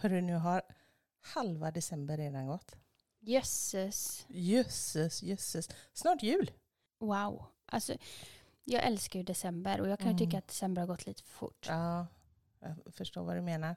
Hörru, nu har halva december redan gått. Jösses. Jösses, jösses. Snart jul. Wow. Alltså, jag älskar ju december och jag kan ju Mm. tycka att december har gått lite för fort. Ja, jag förstår vad du menar.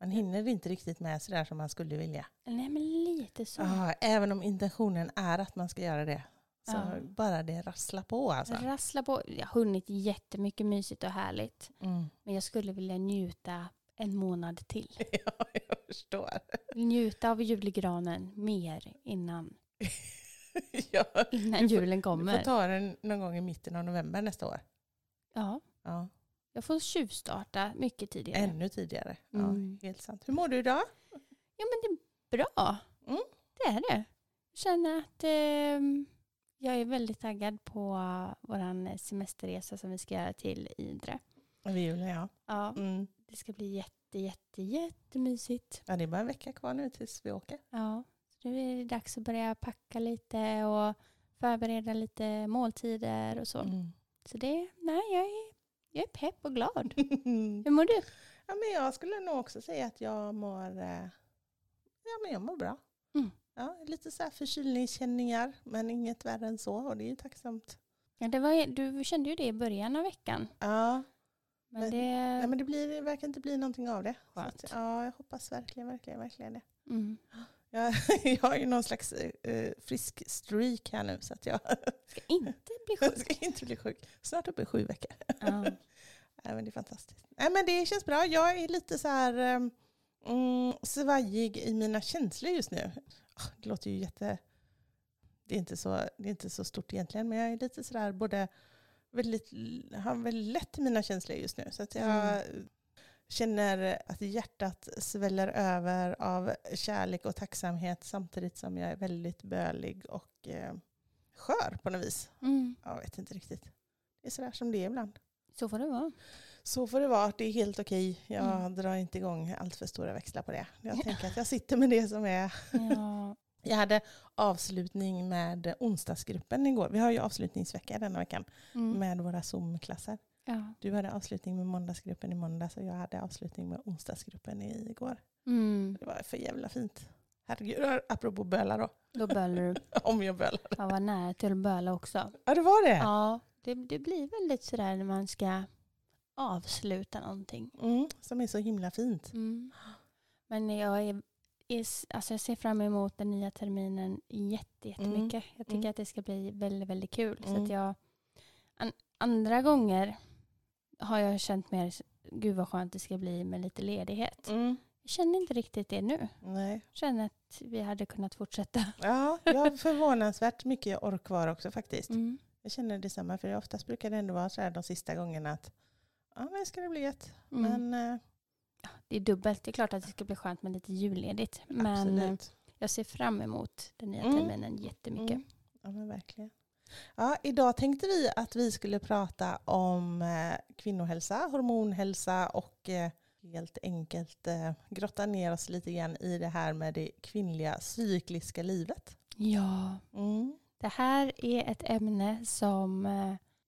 Man hinner inte riktigt med sådär som man skulle vilja. Nej men lite så. Ja, även om intentionen är att man ska göra det. Så Ja. bara det rasslar på alltså. Rassla på. Jag har hunnit jättemycket mysigt och härligt. Mm. Men jag skulle vilja njuta en månad till. Ja, jag förstår. Njuta av julgranen mer innan, ja. innan får- julen Du får kommer. ta den någon gång i mitten av november nästa år. Ja, Ja, jag får tjuvstarta mycket tidigare. ännu tidigare. Mm. Ja, helt sant. Hur mår du idag? Ja men det är bra. Mm. Det är det. Jag känner att ehm, jag är väldigt taggad på vår semesterresa som vi ska göra till Idre. Över julen ja. Ja, Mm. Det ska bli jätte, jätte, jättemysigt. ja. Det är bara en vecka kvar nu tills vi åker. Ja, så nu är det dags att börja packa lite och förbereda lite måltider och så. Mm. Så det, nej, jag är, jag är pepp och glad. Hur mår du? ja, men jag skulle nog också säga att jag mår, eh, ja, men jag mår bra. Mm. Ja, lite så här förkylningskänningar, men inget värre än så. Och det är ju tacksamt. Ja, det var, du kände ju det i början av veckan. Ja, Men Men- det... ja men det, blir, det verkar inte bli någonting av det. Så att, ja, jag hoppas verkligen, verkligen, verkligen det. Mm. Jag, jag har ju någon slags eh, frisk streak här nu så att jag, Ska inte bli sjuk. ska inte bli sjuk. Snart uppe i sju veckor. Ja. Nej, men det är fantastiskt. Nej, men det känns bra. Jag är lite så här um, mm, svajig i mina känslor just nu. Ah, Det låter ju jätte... Det är, inte så, det är inte så stort egentligen, men jag är lite sådär både väldigt, har väldigt lätt i mina känslor just nu. Så att jag känner att hjärtat sväller över av kärlek och tacksamhet samtidigt som jag är väldigt bölig och eh, skör på något vis. Mm. Jag vet inte riktigt. Det är sådär som det är ibland. Så får det vara. Så får det vara, det är helt okej. Jag Mm. drar inte igång allt för stora växlar på det. Jag tänker att jag sitter med det som är. Ja. Jag hade avslutning med onsdagsgruppen igår. Vi har ju avslutningsvecka denna veckan Mm. med våra Zoom-klasser. Ja. Du hade avslutning med måndagsgruppen i måndags och jag hade avslutning med onsdagsgruppen igår. Mm. Det var för jävla fint. Herregud, apropå böla då. Då bölar du. Om jag bölar. Jag var nära till att böla också. Ja, det var det. Ja, det, det blir väldigt sådär när man ska avsluta någonting. Mm, som är så himla fint. Mm. Men jag, är, alltså jag ser fram emot den nya terminen jätte, jättemycket. Jag tycker Mm. att det ska bli väldigt, väldigt kul. Så Mm. att jag, an, andra gånger har jag känt mer, gud vad skönt det ska bli med lite ledighet. Mm. Jag känner inte riktigt det nu. Nej. Jag känner att vi hade kunnat fortsätta. Ja, jag har förvånansvärt mycket ork kvar också faktiskt. Mm. Jag känner detsamma, för oftast brukar det ändå vara så här de sista gångerna att ja, men ska det bli gött. Mm. Men eh, Det är dubbelt. Det är klart att det ska bli skönt med lite julledigt. Men eh, absolut. jag ser fram emot den nya Mm. terminen jättemycket. Mm. Ja, men verkligen. Ja, idag tänkte vi att vi skulle prata om eh, kvinnohälsa, hormonhälsa och eh, helt enkelt grotta ner oss lite grann i det här med det kvinnliga cykliska livet. Ja, Mm. det här är ett ämne som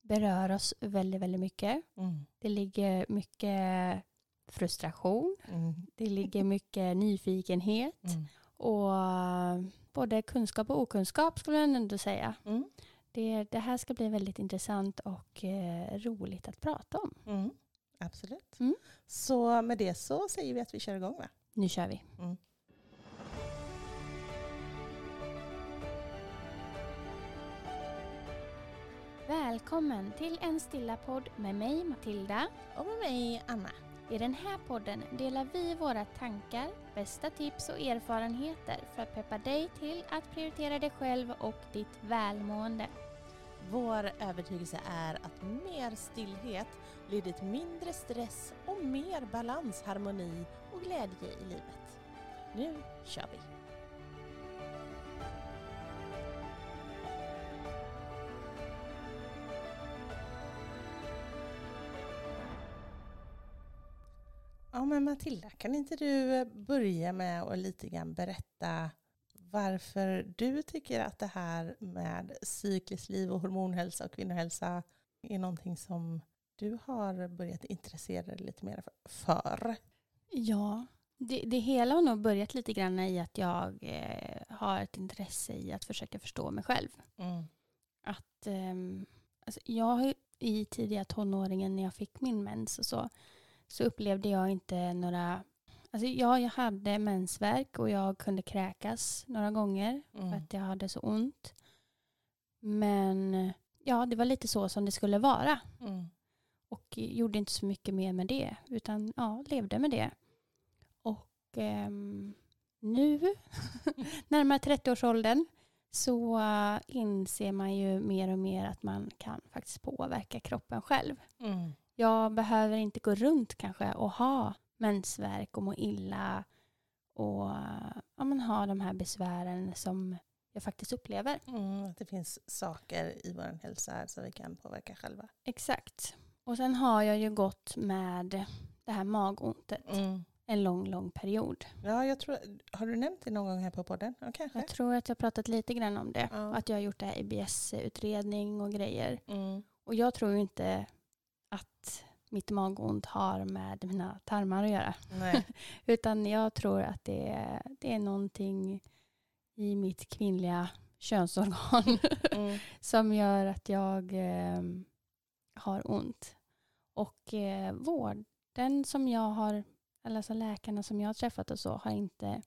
berör oss väldigt, väldigt mycket. Mm. Det ligger mycket frustration. Mm. Det ligger mycket nyfikenhet Mm. och eh, både kunskap och okunskap skulle jag ändå säga. Mm. Det, det här ska bli väldigt intressant och eh, roligt att prata om. Mm. Absolut. Mm. Så med det så säger vi att vi kör igång va? Nu kör vi. Mm. Välkommen till en stilla podd med mig Matilda. Och med mig Anna. I den här podden delar vi våra tankar, bästa tips och erfarenheter för att peppa dig till att prioritera dig själv och ditt välmående. Vår övertygelse är att mer stillhet leder till mindre stress och mer balans, harmoni och glädje i livet. Nu kör vi! Ja men Matilda, kan inte du börja med att lite grann berätta varför du tycker att det här med cykliskt liv och hormonhälsa och kvinnohälsa är någonting som du har börjat intressera dig lite mer för? Ja, Det, det hela har nog börjat lite grann i att jag eh, har ett intresse i att försöka förstå mig själv. Mm. Att, ehm, alltså jag i tidiga tonåringen när jag fick min mens och så, så upplevde jag inte några... Alltså ja, jag hade mensvärk och jag kunde kräkas några gånger för Mm. att jag hade så ont. Men ja, det var lite så som det skulle vara. Mm. Och gjorde inte så mycket mer med det, utan ja, levde med det. Och ehm, nu, närmare 30-årsåldern, så eh, inser man ju mer och mer att man kan faktiskt påverka kroppen själv. Mm. Jag behöver inte gå runt kanske och ha mensvärk och må illa och ja, men ha de här besvären som jag faktiskt upplever. Mm. Att det finns saker i vår hälsa här som vi kan påverka själva. Exakt. Och sen har jag ju gått med det här magontet Mm. en lång, lång period. Ja, jag tror, har du nämnt det någon gång här på podden? Ja, kanske. Jag tror att jag har pratat lite grann om det. Ja. Att jag har gjort det här IBS-utredning och grejer. Mm. Och jag tror ju inte att mitt magont har med mina tarmar att göra. Utan jag tror att det är, det är någonting i mitt kvinnliga könsorgan Mm. som gör att jag eh, har ont. Och eh, vården som jag har, eller alltså läkarna som jag har träffat och så, har inte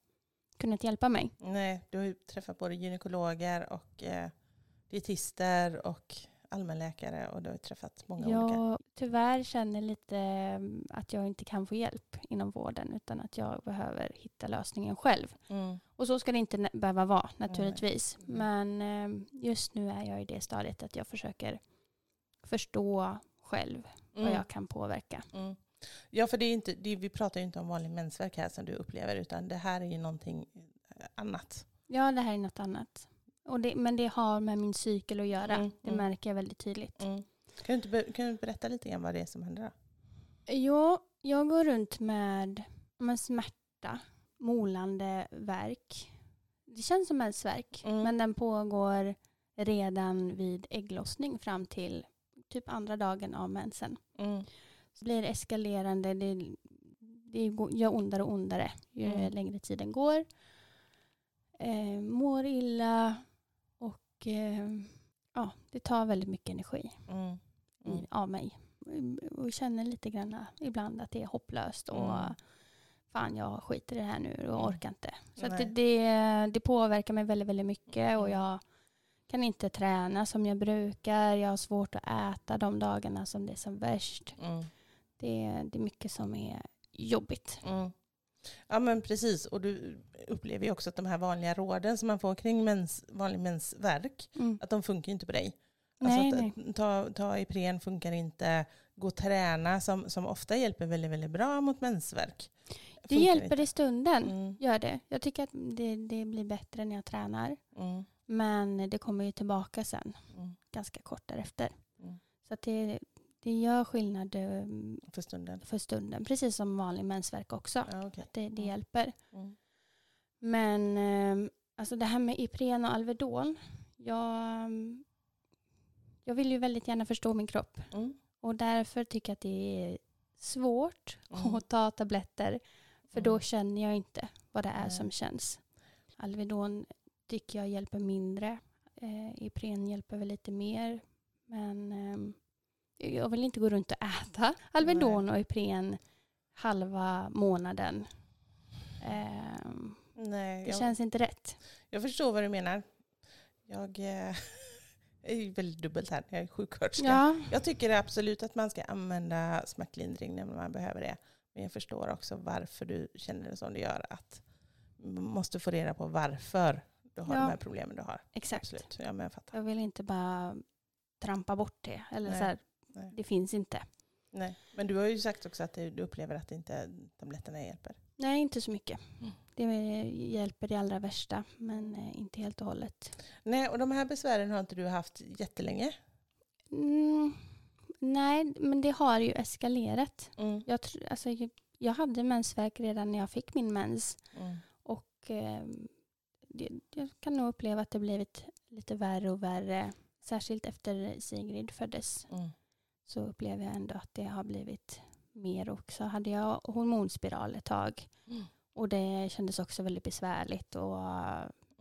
kunnat hjälpa mig. Nej, du har ju träffat både gynekologer och eh, dietister och allmänläkare och du har träffat många olika. Jag tyvärr känner lite eh, att jag inte kan få hjälp inom vården utan att jag behöver hitta lösningen själv. Mm. Och så ska det inte behöva vara naturligtvis. Nej. Men eh, just nu är jag i det stadiet att jag försöker förstå själv vad Mm. jag kan påverka. Mm. Ja, för det är inte, det, vi pratar ju inte om vanlig mensvärk här som du upplever, utan det här är ju någonting eh, annat. Ja, det här är något annat. Och det, men det har med min cykel att göra. Mm, Det mm. märker jag väldigt tydligt. Mm. Kan, du inte, kan du berätta lite grann vad det är som händer då? Jo, jag går runt med med smärta, molande verk. Det känns som mensvärk, Mm. men den pågår redan vid ägglossning fram till typ andra dagen av mensen. Mm. Så blir det eskalerande, det, det gör ondare och ondare ju Mm. längre tiden går. Eh, mår illa och eh, ja, det tar väldigt mycket energi Mm. Mm. i, av mig. Och känner lite grann ibland att det är hopplöst och Mm. fan jag skiter i det här nu och Mm. orkar inte. Så det, det, det påverkar mig väldigt, väldigt mycket och Mm. jag kan inte träna som jag brukar. Jag har svårt att äta de dagarna som det är som värst. Mm. Det, det är mycket som är jobbigt. Mm. Ja men precis, och du upplever ju också att de här vanliga råden som man får kring mens, vanlig mensvärk, Mm. att de funkar ju inte på dig. Nej, alltså nej. att, ta, ta Ipren funkar inte, gå och träna som, som ofta hjälper väldigt, väldigt bra mot mensvärk. Det hjälper inte. i stunden, Mm, gör det. Jag tycker att det, det blir bättre när jag tränar. mm, Men det kommer ju tillbaka sen, mm, ganska kort därefter. Mm. Så att det, det gör skillnad eh, för stunden. för stunden, precis som vanlig mensvärk också. Ja, okej. Det, det Mm. hjälper. Mm. Men eh, alltså det här med Ipren och Alvedon, jag, jag vill ju väldigt gärna förstå min kropp. Mm. Och därför tycker jag att det är svårt Mm. att ta tabletter. För då Mm. känner jag inte vad det är som känns. Alvedon tycker jag hjälper mindre. Eh, Ipren hjälper väl lite mer. Men ehm, jag vill inte gå runt och äta Alvedon och Ipren halva månaden. Ehm, Nej, det jag, känns inte rätt. jag förstår vad du menar. Jag eh, är väldigt dubbelt här, jag är sjuksköterska. Ja, Jag tycker absolut att man ska använda smärtlindring när man behöver det. Men jag förstår också varför du känner det som du gör. Att man måste få reda på varför du har Ja. de här problemen du har. exakt. Absolut, ja, men jag. Jag vill inte bara trampa bort det. Eller Nej, så här, nej. det finns inte. Nej. Men du har ju sagt också att du upplever att inte tabletterna hjälper. Nej, inte så mycket. Mm. Det hjälper det allra värsta, men eh, inte helt och hållet. Nej, och de här besvären har inte du haft jättelänge. Mm, nej, men det har ju eskalerat. Mm. Jag, alltså, jag- jag hade mensvärk redan när jag fick min mens. Mm. Och eh, det, jag kan nog uppleva att det blivit lite värre och värre. Särskilt efter Sigrid föddes Mm. Så upplever jag ändå att det har blivit mer. Och så hade jag hormonspiral ett tag. Mm. Och det kändes också väldigt besvärligt och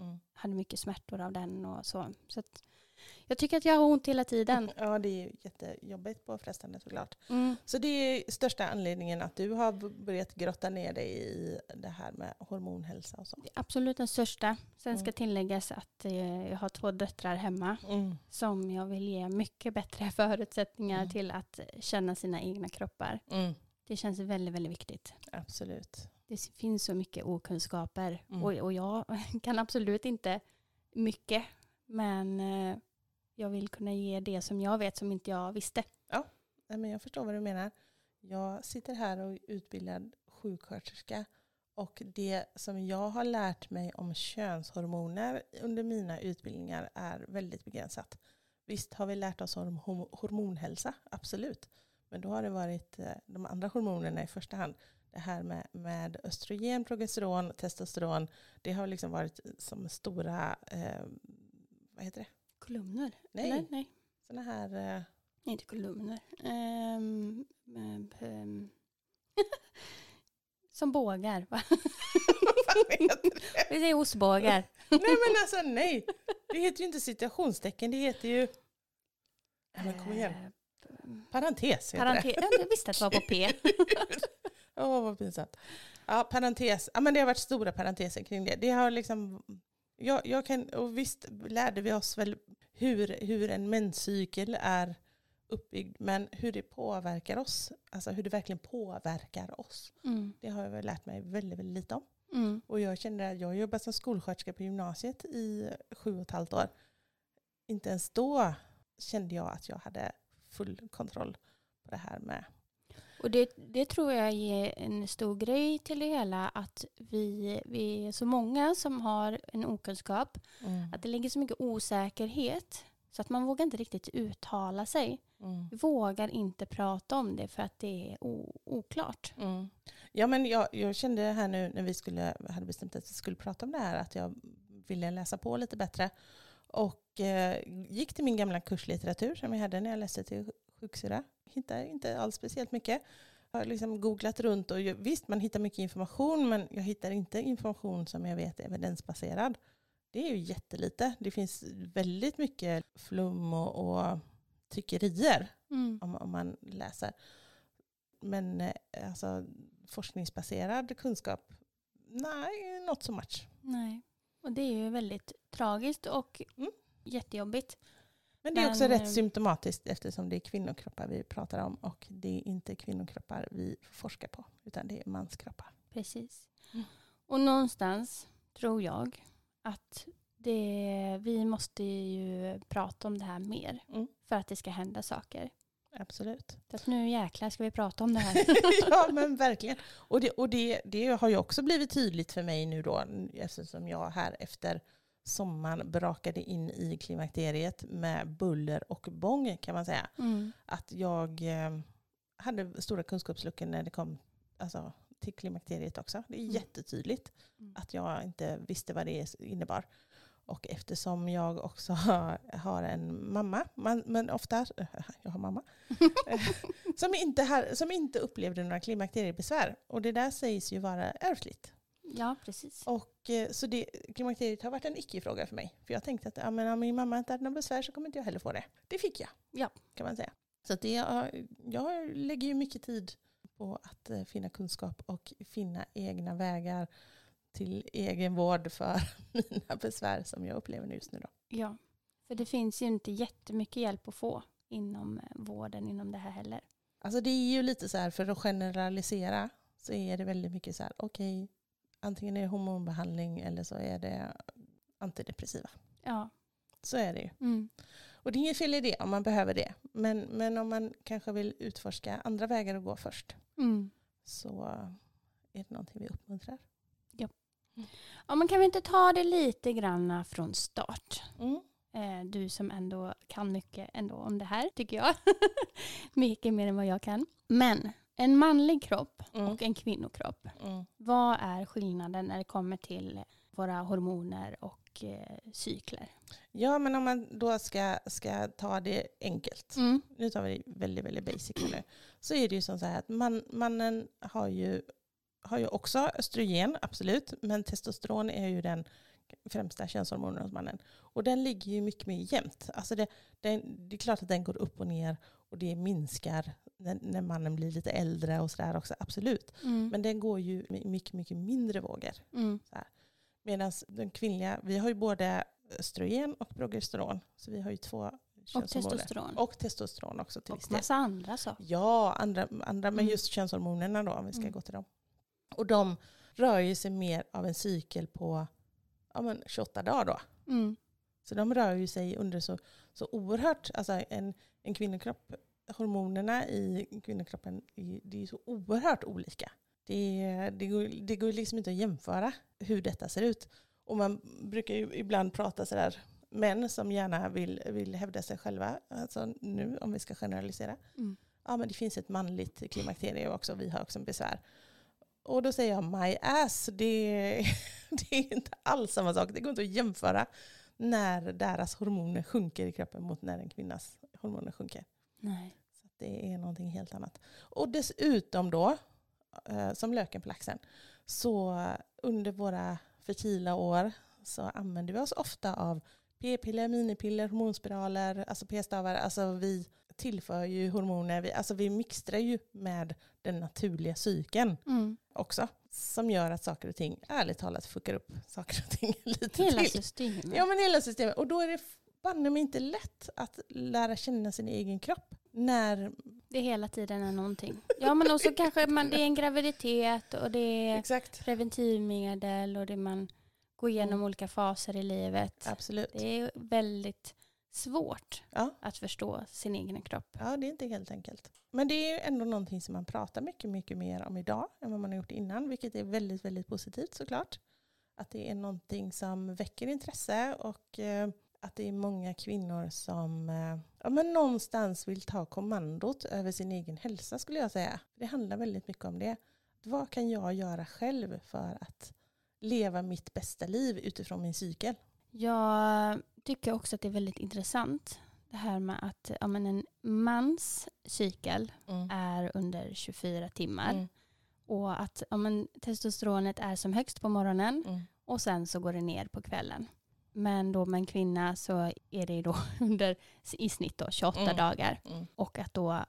Mm. hade mycket smärtor av den och så. Så att jag tycker att jag har ont hela tiden. Ja, det är jättejobbigt påfrestande såklart. Mm. Så det är största anledningen att du har börjat grotta ner dig i det här med hormonhälsa och så. Absolut den största. Sen ska Mm. tilläggas att eh, jag har två döttrar hemma Mm. som jag vill ge mycket bättre förutsättningar Mm. till att känna sina egna kroppar. Mm. Det känns väldigt, väldigt viktigt. Absolut. Det finns så mycket okunskaper Mm. och, och jag kan absolut inte mycket. Men eh, jag vill kunna ge det som jag vet som inte jag visste. Ja, men jag förstår vad du menar. Jag sitter här och är utbildad sjuksköterska och det som jag har lärt mig om könshormoner under mina utbildningar är väldigt begränsat. Visst har vi lärt oss om hormonhälsa, absolut. Men då har det varit eh, de andra hormonerna i första hand. Det här med, med östrogen, progesteron, testosteron. Det har liksom varit som stora, eh, vad heter det? Kolumner? Nej. Eller? Nej. Sådana här... Eh, Nej, inte kolumner. Ehm, ehm, ehm. Som bågar. Va? det? Vi säger ostbågar. Nej men alltså nej. Det heter ju inte citationstecken, det heter ju... Nej, men kom igen. Eh, Parentes heter Parentes. Ja, jag visste att det var på P. det. Åh vad pinsamt. Ja, parentes. Ja, men det har varit stora parenteser kring det. Det har liksom... Jag, jag kan, och visst lärde vi oss väl hur, hur en menscykel är uppbyggd, men hur det påverkar oss, alltså hur det verkligen påverkar oss, Mm. det har jag väl lärt mig väldigt, väldigt lite om. Mm. Och jag kände att jag jobbat som skolsköterska på gymnasiet i sju och ett halvt år. Inte ens då kände jag att jag hade full kontroll på det här med. Och det, det tror jag är en stor grej till det hela. Att vi, vi är så många som har en okunskap. Att det ligger så mycket osäkerhet. Så att man vågar inte riktigt uttala sig. Mm. Vågar inte prata om det för att det är oklart. Mm. Ja, men jag, jag kände här nu när vi skulle, hade bestämt att vi skulle prata om det här att jag ville läsa på lite bättre. Och eh, gick till min gamla kurslitteratur som jag hade när jag läste till sjuksyra. Hittade inte alls speciellt mycket. Jag har liksom googlat runt och visst man hittar mycket information men jag hittar inte information som jag vet är evidensbaserad. Det är ju jättelite. Det finns väldigt mycket flum och, och tyckerier Mm. om, om man läser. Men eh, alltså, forskningsbaserad kunskap, nej, not so much. Nej. Och det är ju väldigt tragiskt och Mm. jättejobbigt. Men det är Men, också eh, rätt symptomatiskt eftersom det är kvinnokroppar vi pratar om och det är inte kvinnokroppar vi forskar på utan det är manskroppar. Precis. Mm. Och någonstans tror jag att det, vi måste ju prata om det här mer Mm. för att det ska hända saker. Absolut. Så att nu jäklar ska vi prata om det här. ja men verkligen. Och, det, och det, det har ju också blivit tydligt för mig nu då eftersom jag här efter sommaren brakade in i klimakteriet med buller och bång kan man säga. Mm. att jag eh, hade stora kunskapsluckor när det kom alltså, till klimakteriet också. Det är Mm. jättetydligt Mm. att jag inte visste vad det innebar. Och eftersom jag också har, en mamma, man, men ofta, jag har mamma, som, inte har, som inte upplevde några klimakteriebesvär. Och det där sägs ju vara ärftligt. Ja, precis. Och, eh, så det, klimakteriet har varit en icke-fråga för mig. För jag tänkte att ja, men om min mamma inte hade något besvär så kommer inte jag heller få det. Det fick jag, Ja. kan man säga. Så det, jag lägger ju mycket tid på att eh, finna kunskap och finna egna vägar till egen vård för mina besvär som jag upplever just nu. Då. Ja, för det finns ju inte jättemycket hjälp att få inom eh, vården inom det här heller. Alltså det är ju lite så här, för att generalisera så är det väldigt mycket så här, okej, antingen är det hormonbehandling eller så är det antidepressiva. Ja. Så är det ju. Mm. Och det är inget fel i det om man behöver det. Men, men om man kanske vill utforska andra vägar att gå först Mm. så är det någonting vi uppmuntrar. Ja, men kan vi inte ta det lite grann från start? Mm. Eh, du som ändå kan mycket ändå om det här, tycker jag. mycket mer än vad jag kan. Men en manlig kropp Mm. och en kvinnokropp. Mm. Vad är skillnaden när det kommer till våra hormoner och eh, cykler? Ja, men om man då ska, ska ta det enkelt, Mm. nu tar vi det väldigt, väldigt basic nu, så är det ju som så här att man, mannen har ju har ju också östrogen, absolut. Men testosteron är ju den främsta könshormonen hos mannen. Och den ligger ju mycket mer jämnt. Alltså det, det, det är klart att den går upp och ner och det minskar när, när mannen blir lite äldre och sådär också, absolut. Mm. Men den går ju i mycket, mycket mindre vågor. Mm. Medan den kvinnliga, vi har ju både östrogen och progesteron. Så vi har ju två Och könshormoner. testosteron. Och testosteron också till viss Och del. massa andra saker. Ja, andra, andra men Mm. just könshormonerna då, om vi ska Mm. gå till dem. Och de rör ju sig mer av en cykel på ja, men 28 dagar då. Mm. Så de rör ju sig under så, så oerhört, alltså en, en kvinnokropp, hormonerna i kvinnokroppen, det är ju så oerhört olika. Det, det, går, det går liksom inte att jämföra hur detta ser ut. Och man brukar ju ibland prata sådär, män som gärna vill, vill hävda sig själva, alltså nu om vi ska generalisera. Mm. Ja men det finns ett manligt klimakterium också, vi har också en besvär. Och då säger jag my ass, det, det är inte alls samma sak. Det går inte att jämföra när deras hormoner sjunker i kroppen mot när en kvinnas hormoner sjunker. Nej. Så det är någonting helt annat. Och dessutom då, eh, som löken på laxen, så under våra fertila år så använder vi oss ofta av p-piller, minipiller, hormonspiraler, alltså p-stavar. Alltså vi tillför ju hormoner, vi, alltså vi mixtrar ju med den naturliga cykeln Mm. också. Som gör att saker och ting, ärligt talat, fuckar upp saker och ting lite Hela till. systemet. Ja men hela systemet. Och då är det banne mig inte lätt att lära känna sin egen kropp. När, Det hela tiden är någonting. Ja men också kanske man, det är en graviditet och det är exakt. preventivmedel och det man går igenom Mm. olika faser i livet. Absolut. Det är väldigt svårt Ja. att förstå sin egen kropp. ja, det är inte helt enkelt. Men det är ju ändå någonting som man pratar mycket, mycket mer om idag än vad man har gjort innan. Vilket är väldigt, väldigt positivt såklart. Att det är någonting som väcker intresse och eh, att det är många kvinnor som eh, ja, men någonstans vill ta kommandot över sin egen hälsa skulle jag säga. Det handlar väldigt mycket om det. Vad kan jag göra själv för att leva mitt bästa liv utifrån min cykel? Jag tycker också att det är väldigt intressant det här med att ja, men en mans cykel är under 24 timmar Mm. och att ja, men, testosteronet är som högst på morgonen Mm. och sen så går det ner på kvällen. Men då med en kvinna så är det då under i snitt då 28 Mm. dagar Mm. och att då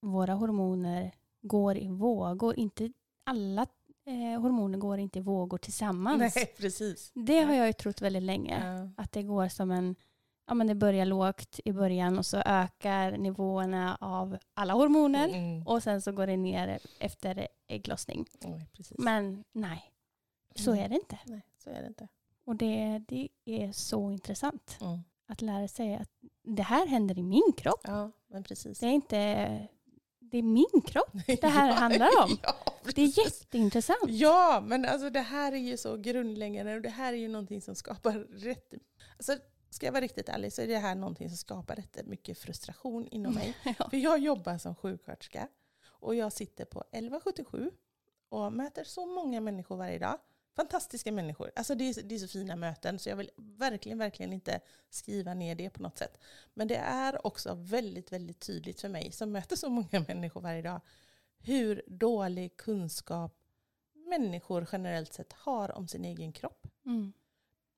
våra hormoner går i vågor. Inte alla eh, hormoner går inte i vågor tillsammans. Nej, precis. Det har jag ju trott väldigt länge. Ja. Att det går som en, ja men det börjar lågt i början och så ökar nivåerna av alla hormoner Mm. och sen så går det ner efter ägglossning. Precis. Men nej, så Mm. är det inte. Nej, så är det inte. Och det, det är så intressant Mm. att lära sig att det här händer i min kropp. Ja, men precis. Det är inte, det är min kropp det här handlar om. Ja, Det är jätteintressant. Ja, men alltså det här är ju så grundläggande och det här är ju någonting som skapar rätt... Alltså, ska jag vara riktigt ärlig så är det här någonting som skapar rätt mycket frustration inom mig. Ja. För jag jobbar som sjuksköterska och jag sitter på 1177 och möter så många människor varje dag. Fantastiska människor. Alltså det är, det är så fina möten så jag vill verkligen, verkligen inte skriva ner det på något sätt. Men det är också väldigt, väldigt tydligt för mig som möter så många människor varje dag hur dålig kunskap människor generellt sett har om sin egen kropp. Mm.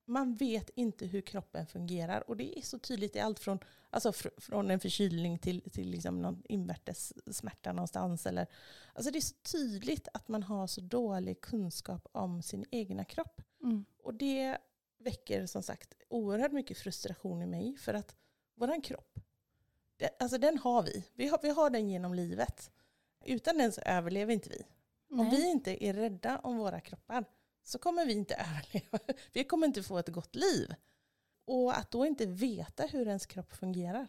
Man vet inte hur kroppen fungerar och det är så tydligt i allt från, alltså fr- från en förkylning till, till liksom någon invärtes smärta någonstans. Eller, alltså det är så tydligt att man har så dålig kunskap om sin egna kropp. Mm. Och det väcker som sagt oerhört mycket frustration i mig för att våran kropp, det, alltså den har vi. Vi har, vi har den genom livet. Utan den så överlever inte vi. Om Nej. vi inte är rädda om våra kroppar så kommer vi inte överleva. Vi kommer inte få ett gott liv. Och att då inte veta hur ens kropp fungerar.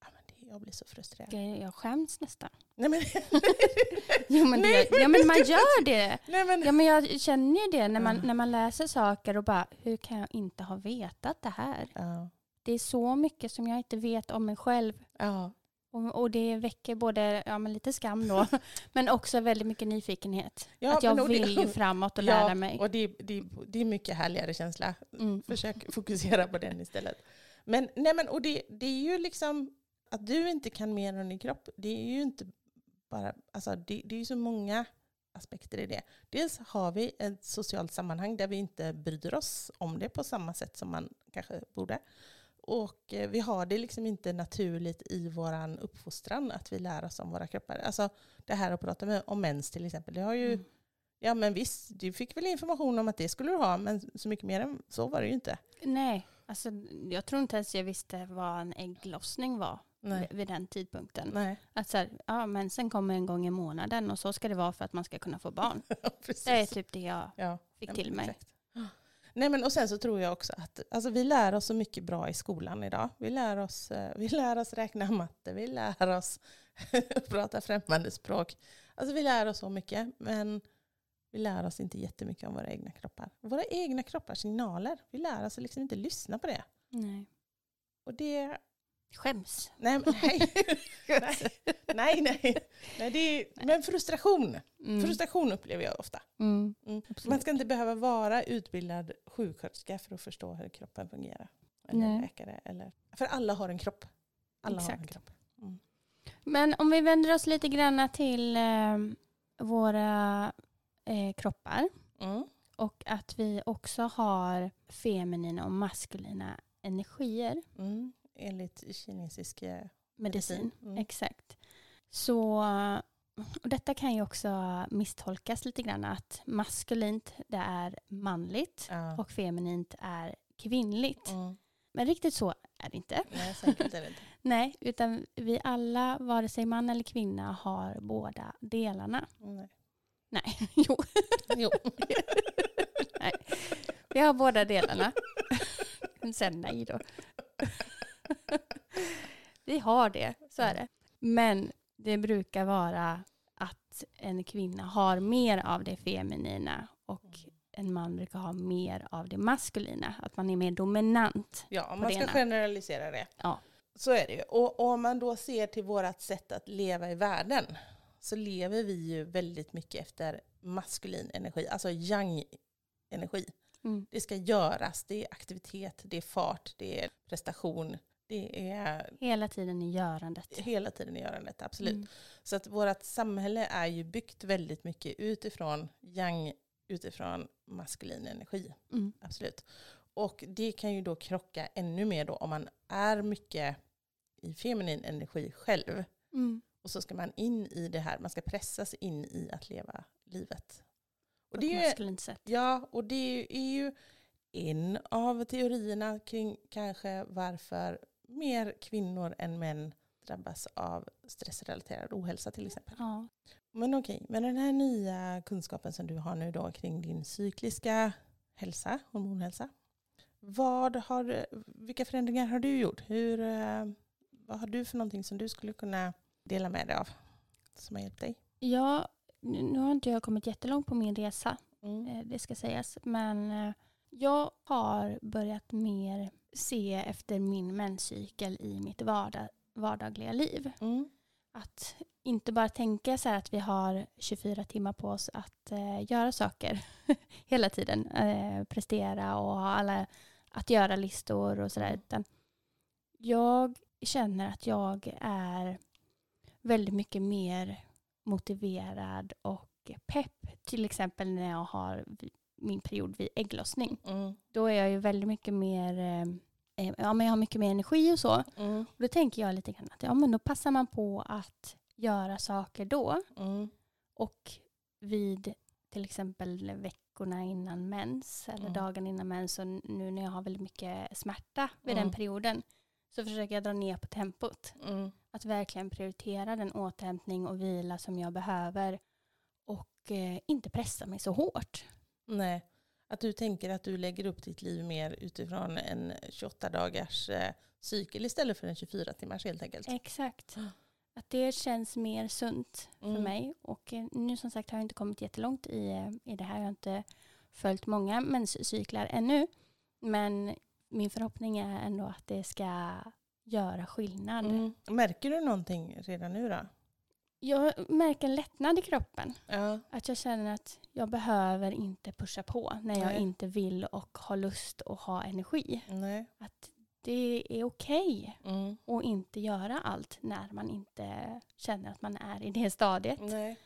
Ja, men det, jag blir så frustrerad. Jag- Jag skäms nästan. Nej, men, Jo men, Nej, det, ja, men man gör det. nej, men, Ja, men jag känner ju det när man, Ja. när man läser saker och bara, hur kan jag inte ha vetat det här? ja, Det är så mycket som jag inte vet om mig själv. ja, Och, och det väcker både ja, men lite skam då, men också väldigt mycket nyfikenhet. Ja, att jag och det- vill ju framåt och ja, lära mig. Och det, det, det är mycket härligare känsla. Mm. Försök fokusera på den istället. Men, nej men, och det, det är ju liksom att du inte kan mer om din kropp. Det är ju inte bara, alltså det, det är ju så många aspekter i det. Dels har vi ett socialt sammanhang där vi inte bryr oss om det på samma sätt som man kanske borde. Och eh, vi har det liksom inte naturligt i vår uppfostran att vi lär oss om våra kroppar. Alltså det här att prata med, om mens till exempel. Det har ju, Mm. ja men visst, du fick väl information om att det skulle du ha, men så mycket mer än så var det ju inte. Nej, alltså, jag tror inte ens jag visste vad en ägglossning var Nej. vid- den tidpunkten. Nej. Att så här, ja, mensen kommer en gång i månaden och så ska det vara för att man ska kunna få barn. Precis. Det är typ det jag ja. fick till mig. exakt. Nej, men och sen så tror jag också att alltså, vi lär oss så mycket bra i skolan idag. Vi lär oss, eh, vi lär oss räkna matte, vi lär oss prata främmande språk. Alltså vi lär oss så mycket, men vi lär oss inte jättemycket om våra egna kroppar. Våra egna kroppars signaler, vi lär oss liksom inte lyssna på det. Nej. Och det... Skäms. Nej, nej. nej, nej, nej. nej det är, men frustration. Mm. Frustration upplever jag ofta. Mm. Mm. Man ska inte behöva vara utbildad sjuksköterska för att förstå hur kroppen fungerar. Eller Nej. läkare. Eller, för alla har en kropp. Alla har en Exakt. kropp. Men om vi vänder oss lite grann till eh, våra eh, kroppar Mm. och att vi också har feminina och maskulina energier. Mm. Enligt kinesisk eh, Medicin. Mm. Exakt. Så och detta kan ju också misstolkas lite grann att maskulint det är manligt Ja. och feminint är kvinnligt. Mm. Men riktigt så är det inte. Nej, säkert är det inte. Nej, utan vi alla, vare sig man eller kvinna, har båda delarna. Nej. Nej, jo, Jo. vi har båda delarna. Sen nej då. vi har det, så är det. Men det brukar vara att en kvinna har mer av det feminina och en man brukar ha mer av det maskulina. Att man är mer dominant. Ja, om man ska ena. generalisera det. Ja. Så är det ju. Och och om man då ser till vårt sätt att leva i världen så lever vi ju väldigt mycket efter maskulin energi, alltså yang-energi. Mm. Det ska göras, det är aktivitet, det är fart, det är prestation, det är Hela tiden i görandet. hela tiden i görandet, absolut. Mm. Så att vårt samhälle är ju byggt väldigt mycket utifrån yang, utifrån maskulin energi. Mm. Absolut. Och det kan ju då krocka ännu mer då om man är mycket i feminin energi själv. Mm. Och så ska man in i det här, man ska pressas in i att leva livet. Och På det ett är ju, maskulint sätt. ja, och det är ju en av teorierna kring kanske varför mer kvinnor än män drabbas av stressrelaterad ohälsa till exempel. Ja. Men okej, med den här nya kunskapen som du har nu då kring din cykliska hälsa, hormonhälsa. Vad har, vilka förändringar har du gjort? Hur, eh, vad har du för någonting som du skulle kunna dela med dig av? Som har hjälpt dig? Ja, nu har inte jag kommit jättelångt på min resa, Mm. eh, det ska sägas. Men eh, jag har börjat mer se efter min menscykel i mitt vardag, vardagliga liv. Mm. Att inte bara tänka så här att vi har 24 timmar på oss att eh, göra saker hela tiden. Eh, prestera och ha alla att göra-listor och sådär. Mm. Utan jag känner att jag är väldigt mycket mer motiverad och pepp. Till exempel när jag har min period vid ägglossning. Mm. Då är jag ju väldigt mycket mer, eh, eh, ja men jag har mycket mer energi och så. Mm. Och då tänker jag lite grann att ja, men då passar man på att göra saker då. Mm. Och vid till exempel veckorna innan mens eller Mm. dagen innan mens och nu när jag har väldigt mycket smärta vid Mm. den perioden så försöker jag dra ner på tempot. Mm. Att verkligen prioritera den återhämtning och vila som jag behöver och eh, inte pressa mig så hårt. Nej, att du tänker att du lägger upp ditt liv mer utifrån en 28 dagars eh, cykel istället för en 24 timmars helt enkelt. Exakt. Att det känns mer sunt för Mm. mig. Och eh, nu som sagt har jag inte kommit jättelångt i, eh, i det här. Jag har inte följt många menscyklar ännu. Men min förhoppning är ändå att det ska göra skillnad. Mm. Märker du någonting redan nu då? Jag märker en lättnad i kroppen. Ja. Att jag känner att jag behöver inte pusha på när jag Nej. inte vill och har lust och ha energi. Nej. Att det är okej Mm. att inte göra allt när man inte känner att man är i det stadiet. Nej.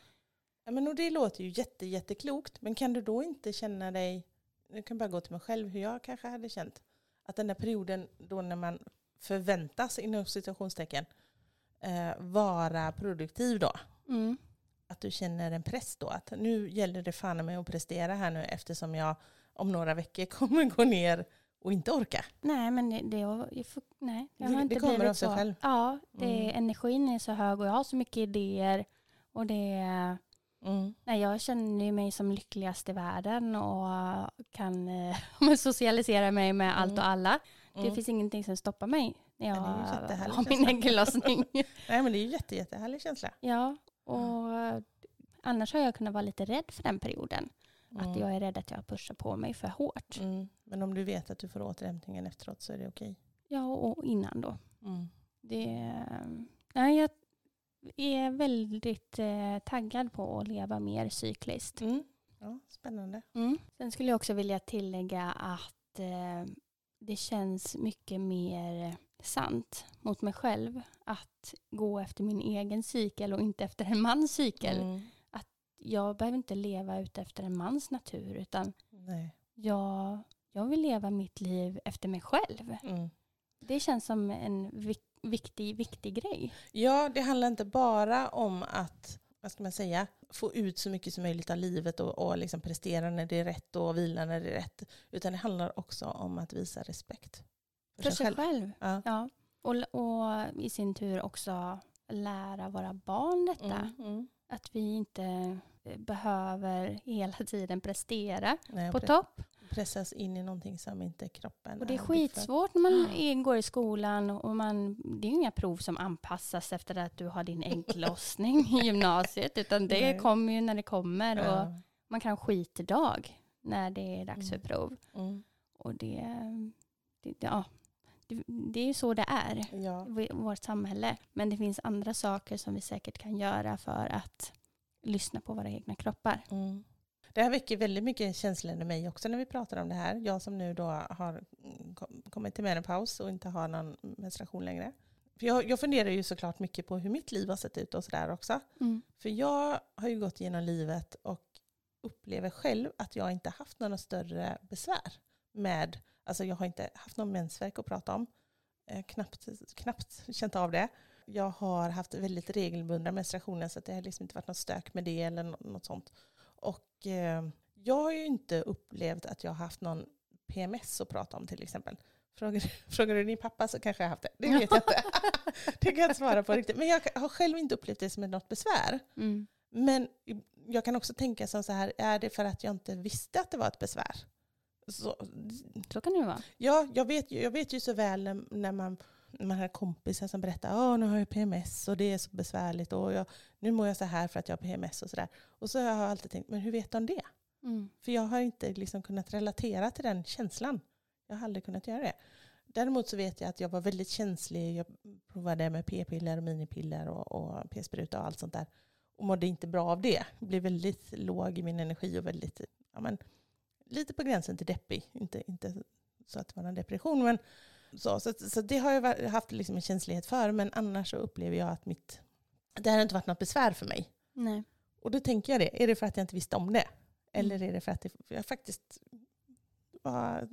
Ja, men och det låter ju jätte, jätteklokt, men kan du då inte känna dig, jag kan bara gå till mig själv hur jag kanske hade känt, att den där perioden då när man förväntas inom situationstecken eh, vara produktiv då, Mm. att du känner en press då, att nu gäller det fan med att prestera här nu eftersom jag om några veckor kommer gå ner och inte orka. Nej, men det, det, jag nej, jag Det- har det inte kommer blivit av sig själv. Ja, det, Mm. energin är så hög och jag har så mycket idéer. Och det, Mm. nej, jag känner mig som lyckligast i världen och kan eh, socialisera mig med allt Mm. och alla. Det Mm. finns ingenting som stoppar mig när jag det har min ägglossning. Nej men det är ju jätte, jättehärlig känsla. ja, och annars har jag kunnat vara lite rädd för den perioden. Att Mm. jag är rädd att jag pushar på mig för hårt. Mm. Men om du vet att du får återhämtningen efteråt så är det okej. Ja, och innan då. Mm. Det, nej, jag är väldigt eh, taggad på att leva mer cykliskt. Mm. Ja, spännande. Mm. Sen skulle jag också vilja tillägga att eh, det känns mycket mer sant mot mig själv att gå efter min egen cykel och inte efter en mans cykel. Mm. Jag behöver inte leva ut efter en mans natur utan Nej. jag, jag vill leva mitt liv efter mig själv. Mm. Det känns som en vik- viktig, viktig grej. Ja, det handlar inte bara om att vad ska man säga, få ut så mycket som möjligt av livet och, och liksom prestera när det är rätt och vila när det är rätt. Utan det handlar också om att visa respekt För sig själv. Ja. Ja. Och, och i sin tur också lära våra barn detta. Mm, mm. Att vi inte eh, behöver hela tiden prestera Nej, på topp. Pressas in i någonting som inte kroppen Och det är skitsvårt när man går i skolan och man, det är inga prov som anpassas efter att du har din ägglossning i gymnasiet utan det Nej. kommer ju när det kommer och Ja. man kan skitdag när det är dags för Mm. prov. Mm. Och det, det, ja, det, det är ju så det är. Ja. i vårt samhälle. Men det finns andra saker som vi säkert kan göra för att lyssna på våra egna kroppar. Mm. Det här väcker väldigt mycket känslor i mig också när vi pratar om det här. Jag som nu då har mm, kom- kommit till menopaus och inte har någon menstruation längre. För jag, jag funderar ju såklart mycket på hur mitt liv har sett ut och sådär också. För jag har ju gått igenom livet och upplever själv att jag inte haft några större besvär med, alltså jag har inte haft någon mensvärk att prata om. Eh, knappt, knappt känt av det. Jag har haft väldigt regelbundna menstruationer så att det har liksom inte varit något stök med det eller nå- något sånt. Och eh, jag har ju inte upplevt att jag har haft någon PMS att prata om till exempel. Frågar, frågar du din pappa så kanske jag har haft det. Det vet jag inte. det kan jag inte svara på riktigt. Men jag har själv inte upplevt det som något besvär. Mm. Men jag kan också tänka som så här, är det för att jag inte visste att det var ett besvär? Så, Så kan det ju vara. ja, jag vet, ju, jag vet ju så väl när, när man, man har kompisar som berättar att nu har jag PMS och det är så besvärligt och jag, nu mår jag så här för att jag har PMS och sådär. Och så har jag alltid tänkt, men hur vet de det? Mm. För jag har inte liksom kunnat relatera till den känslan. Jag har aldrig kunnat göra det. Däremot så vet jag att jag var väldigt känslig. Jag provade med p-piller och minipiller och, och p-spruta och allt sånt där. Och mådde inte bra av det. Blev väldigt låg i min energi och väldigt, ja men, lite på gränsen till deppig. Inte, inte så att det var en depression, men så. Så, så det har jag haft liksom en känslighet för. Men annars så upplever jag att mitt, det här har inte varit något besvär för mig. Nej. Och då tänker jag det, är det för att jag inte visste om det? Eller är det för att det, jag faktiskt var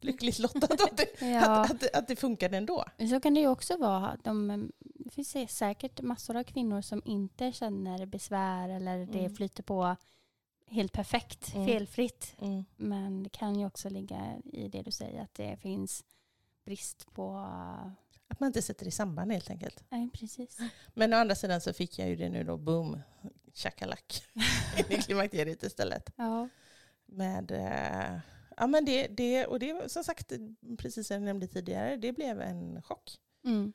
lyckligt lottad att det, Ja, att, att, det- att det funkade ändå? så kan det ju också vara. De, det finns säkert massor av kvinnor som inte känner besvär eller det Mm. flyter på helt perfekt, Mm. felfritt. Men det kan ju också ligga i det du säger att det finns brist på... Att man inte sätter det i samband helt enkelt. Nej, precis. Men å andra sidan så fick jag ju det nu då, boom, shakalak, i klimakteriet istället. Ja. Med, eh, ja men det, det, och det som sagt, precis som jag nämnde tidigare, det blev en chock. Mm.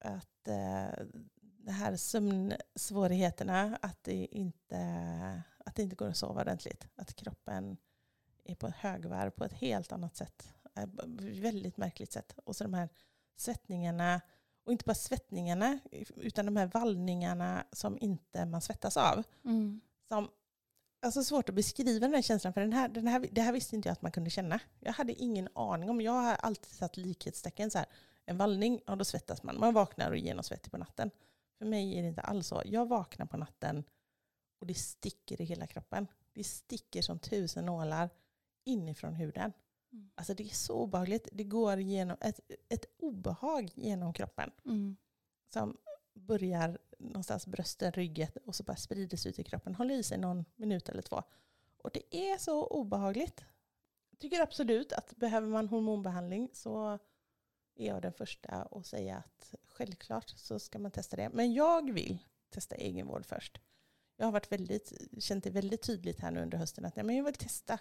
att eh, det här sömnsvårigheterna, att det, inte, att det inte går att sova ordentligt. Att kroppen är på högvarv på ett helt annat sätt. Eh, Väldigt märkligt sätt. Och så de här svettningarna, och inte bara svettningarna, utan de här vallningarna som inte man svettas av. Mm. Som, alltså svårt att beskriva den här känslan, för den här, den här, det här visste inte jag att man kunde känna. Jag hade ingen aning om, jag har alltid satt likhetstecken så här. En vallning, ja då svettas man. Man vaknar och är genomsvettig på natten. För mig är det inte alls så. Jag vaknar på natten och det sticker i hela kroppen. Det sticker som tusen nålar inifrån huden. Mm. Alltså det är så obehagligt. Det går genom ett, ett obehag genom kroppen Mm. som börjar någonstans brösten, ryggen och så bara sprider sig ut i kroppen. Håller i sig någon minut eller två. Och det är så obehagligt. Jag tycker absolut att behöver man hormonbehandling så är jag den första att säga att självklart så ska man testa det. Men jag vill testa egenvård först. Jag har varit väldigt, känt det väldigt tydligt här nu under hösten att nej, men jag vill testa.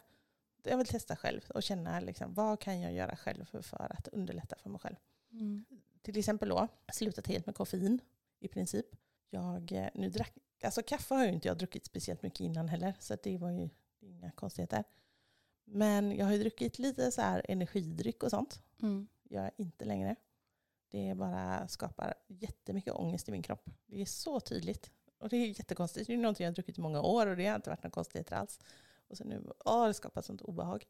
Jag vill testa själv och känna liksom, vad kan jag göra själv för, för att underlätta för mig själv Mm. till exempel då slutat helt med koffein i princip. Jag, eh, nu drack, alltså kaffe har ju inte jag druckit speciellt mycket innan heller så det var ju inga konstigheter. Men jag har ju druckit lite så här energidryck och sånt. Mm. Jag inte längre. Det bara skapar jättemycket ångest i min kropp. Det är så tydligt. Och det är jättekonstigt. Det är någonting jag har druckit i många år och det har inte varit några konstigheter alls. Och så nu, åh, det skapar sånt obehag.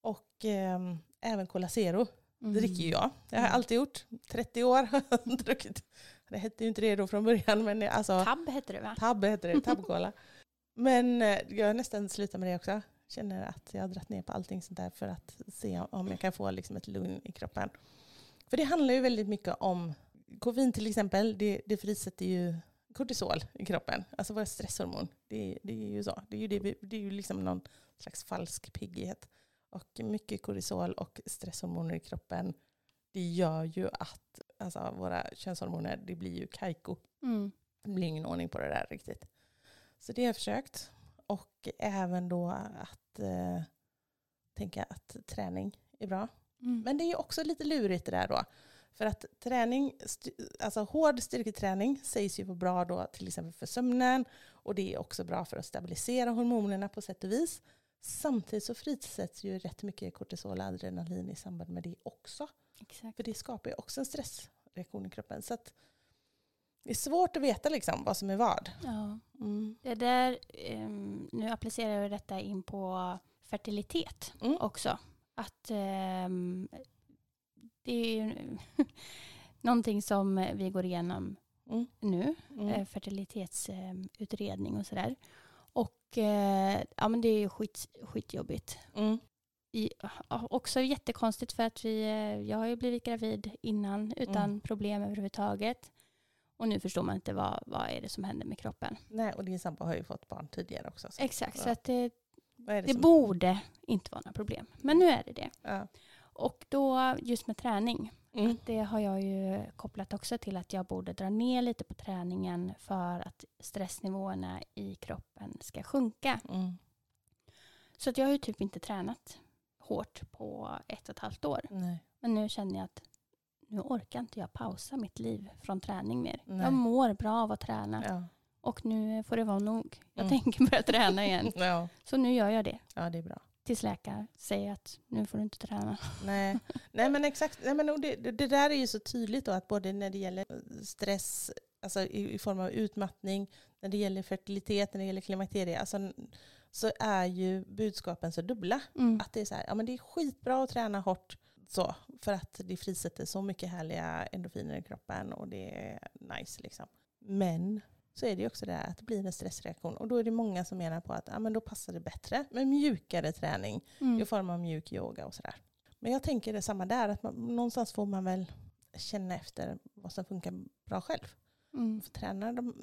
Och ehm, även Cola Zero det dricker ju jag. Det har jag Mm. alltid gjort. 30 år har jag druckit. Det hette ju inte det då från början. Men alltså, Tab hette det va? tab heter det, tabcola. men eh, jag har nästan slutat med det också. Känner att jag har dragit ner på allting sånt där för att se om jag kan få liksom ett lugn i kroppen. För det handlar ju väldigt mycket om koffein till exempel. Det, det frisätter ju kortisol i kroppen. Alltså våra stresshormon. Det, det är ju så. Det är ju, det, det är ju liksom någon slags falsk piggighet. Och mycket kortisol och stresshormoner i kroppen det gör ju att alltså, våra könshormoner, det blir ju kajko. Mm. Det blir ingen ordning på det där riktigt. Så det har jag försökt. Och även då att eh, tänka att träning är bra. Mm. Men det är ju också lite lurigt det där då. För att träning, alltså hård styrketräning sägs ju vara bra då till exempel för sömnen. Och det är också bra för att stabilisera hormonerna på sätt och vis. Samtidigt så frisätts ju rätt mycket kortisol och adrenalin i samband med det också. Exakt. För det skapar ju också en stressreaktion i kroppen. Så att det är svårt att veta liksom vad som är vad. Ja. Mm. Det där, ehm, nu applicerar jag detta in på fertilitet Mm. också. Att ehm, det är ju någonting som vi går igenom Mm. nu, Mm. eh, fertilitetsutredning och sådär. Och eh, ja, men det är ju skit, skitjobbigt. Mm. I, också jättekonstigt för att vi, eh, jag har ju blivit gravid innan utan Mm. problem överhuvudtaget. Och nu förstår man inte vad, vad är det som händer med kroppen. Nej, och din sambo har ju fått barn tidigare också. Så. Exakt, så att det, det det som... borde inte vara några problem. Men nu är det det. ja. Och då just med träning, mm. det har jag ju kopplat också till att jag borde dra ner lite på träningen för att stressnivåerna i kroppen ska sjunka. Mm. Så att jag har ju typ inte tränat hårt på ett och ett halvt år. Nej. Men nu känner jag att nu orkar inte jag pausa mitt liv från träning mer. Nej. Jag mår bra av att träna Ja. och nu får det vara nog. Jag Mm. tänker börja träna igen. Ja. Så nu gör jag det. ja, det är bra. Tills läkare säger att nu får du inte träna. Nej. Nej, men exakt. Nej, men det, det där är ju så tydligt då att både när det gäller stress, alltså i, i form av utmattning, när det gäller fertilitet, när det gäller klimakterie, alltså, så är ju budskapen så dubbla. Mm. Att det är så här, ja men det är skitbra att träna hårt så, för att det frisätter så mycket härliga endorfiner i kroppen och det är nice liksom. Men så är det ju också det här att det blir en stressreaktion och då är det många som menar på att ja, men då passar det bättre med mjukare träning i Mm. form av mjuk yoga och sådär. Men jag tänker det samma där, att man, någonstans får man väl känna efter vad som funkar bra själv. Mm. För träna de,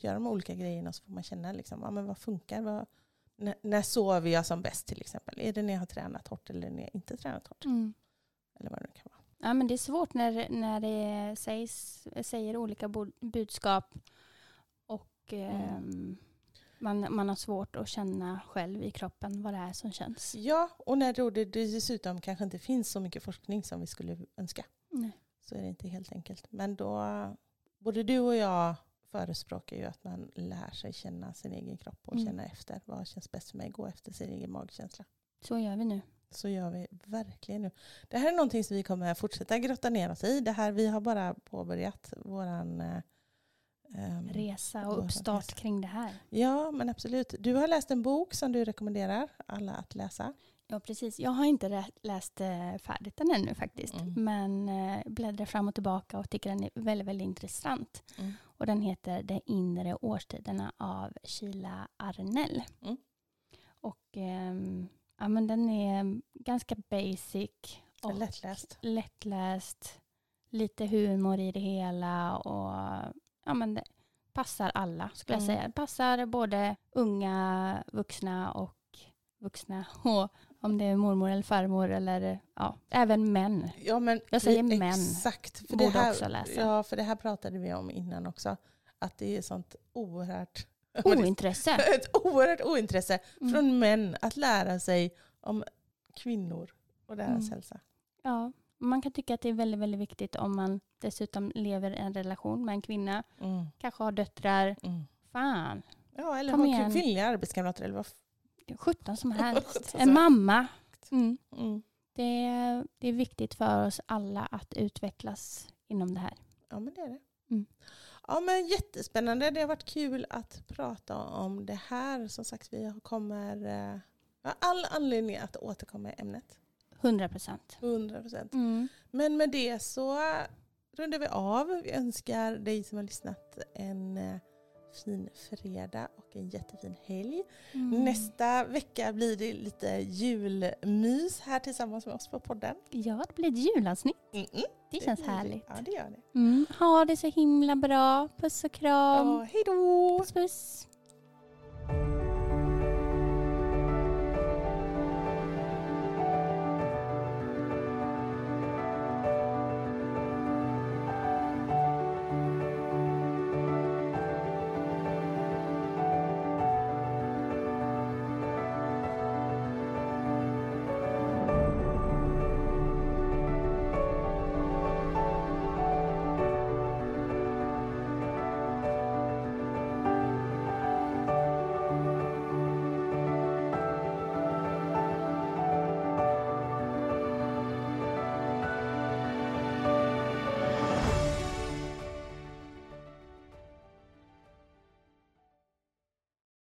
gör de olika grejerna så får man känna liksom, ja, men vad funkar. Vad, när, när sover jag som bäst till exempel? Är det när jag har tränat hårt eller när jag inte tränat hårt? Mm. Eller vad det nu kan vara. Ja, men det är svårt när, när det sägs, säger olika budskap och ehm, man, man har svårt att känna själv i kroppen vad det är som känns. Ja, och när det dessutom kanske inte finns så mycket forskning som vi skulle önska Nej. så är det inte helt enkelt. Men då, både du och jag förespråkar ju att man lär sig känna sin egen kropp och Mm. känna efter vad känns bäst för mig, gå efter sin egen magkänsla. Så gör vi nu. Så gör vi verkligen nu. Det här är någonting som vi kommer fortsätta grotta ner oss i. Det här, vi har bara påbörjat våran... Eh, ehm, Resa och uppstart kring det här. ja, men absolut. Du har läst en bok som du rekommenderar alla att läsa. Ja, precis. Jag har inte läst eh, färdigt den ännu faktiskt. Mm. Men eh, bläddrar fram och tillbaka och tycker den är väldigt, väldigt intressant. Mm. Och den heter De inre årstiderna av Sheila Arnell. Mm. Och ehm, ja, men den är ganska basic och Lättläst. lättläst. Lite humor i det hela och ja, men det passar alla skulle jag Mm. säga. Passar både unga, vuxna och vuxna. Och om det är mormor eller farmor eller ja, även män. Ja, men Jag säger det- män. Exakt. För det här, också läsa. Ja, för det här pratade vi om innan också. Att det är sånt oerhört... Ointresse. Ett oerhört ointresse Mm. från män att lära sig om kvinnor och deras Mm. hälsa. Ja, man kan tycka att det är väldigt, väldigt viktigt om man dessutom lever i en relation med en kvinna. Mm. Kanske har döttrar. Mm. Fan, Ja, eller Kom ha igen. kvinnliga arbetskamrater. Eller vad f- 17 som helst. En mamma. Mm. mm. Det, är, det är viktigt för oss alla att utvecklas inom det här. Ja, men det är det. Mm. Ja, men jättespännande. Det har varit kul att prata om det här. Som sagt, vi kommer eh, ha all anledning att återkomma i ämnet. 100 procent. 100 procent. Mm. Men med det så rundar vi av. Vi önskar dig som har lyssnat en eh, fin fredag och en jättefin helg. Mm. Nästa vecka blir det lite julmys här tillsammans med oss på podden. Ja, det blir ett julavsnitt. Mm -mm. Det känns blir det. härligt. Ja, det gör det. Mm. Ha det så himla bra. Puss och kram. Ja, hej då! Puss puss.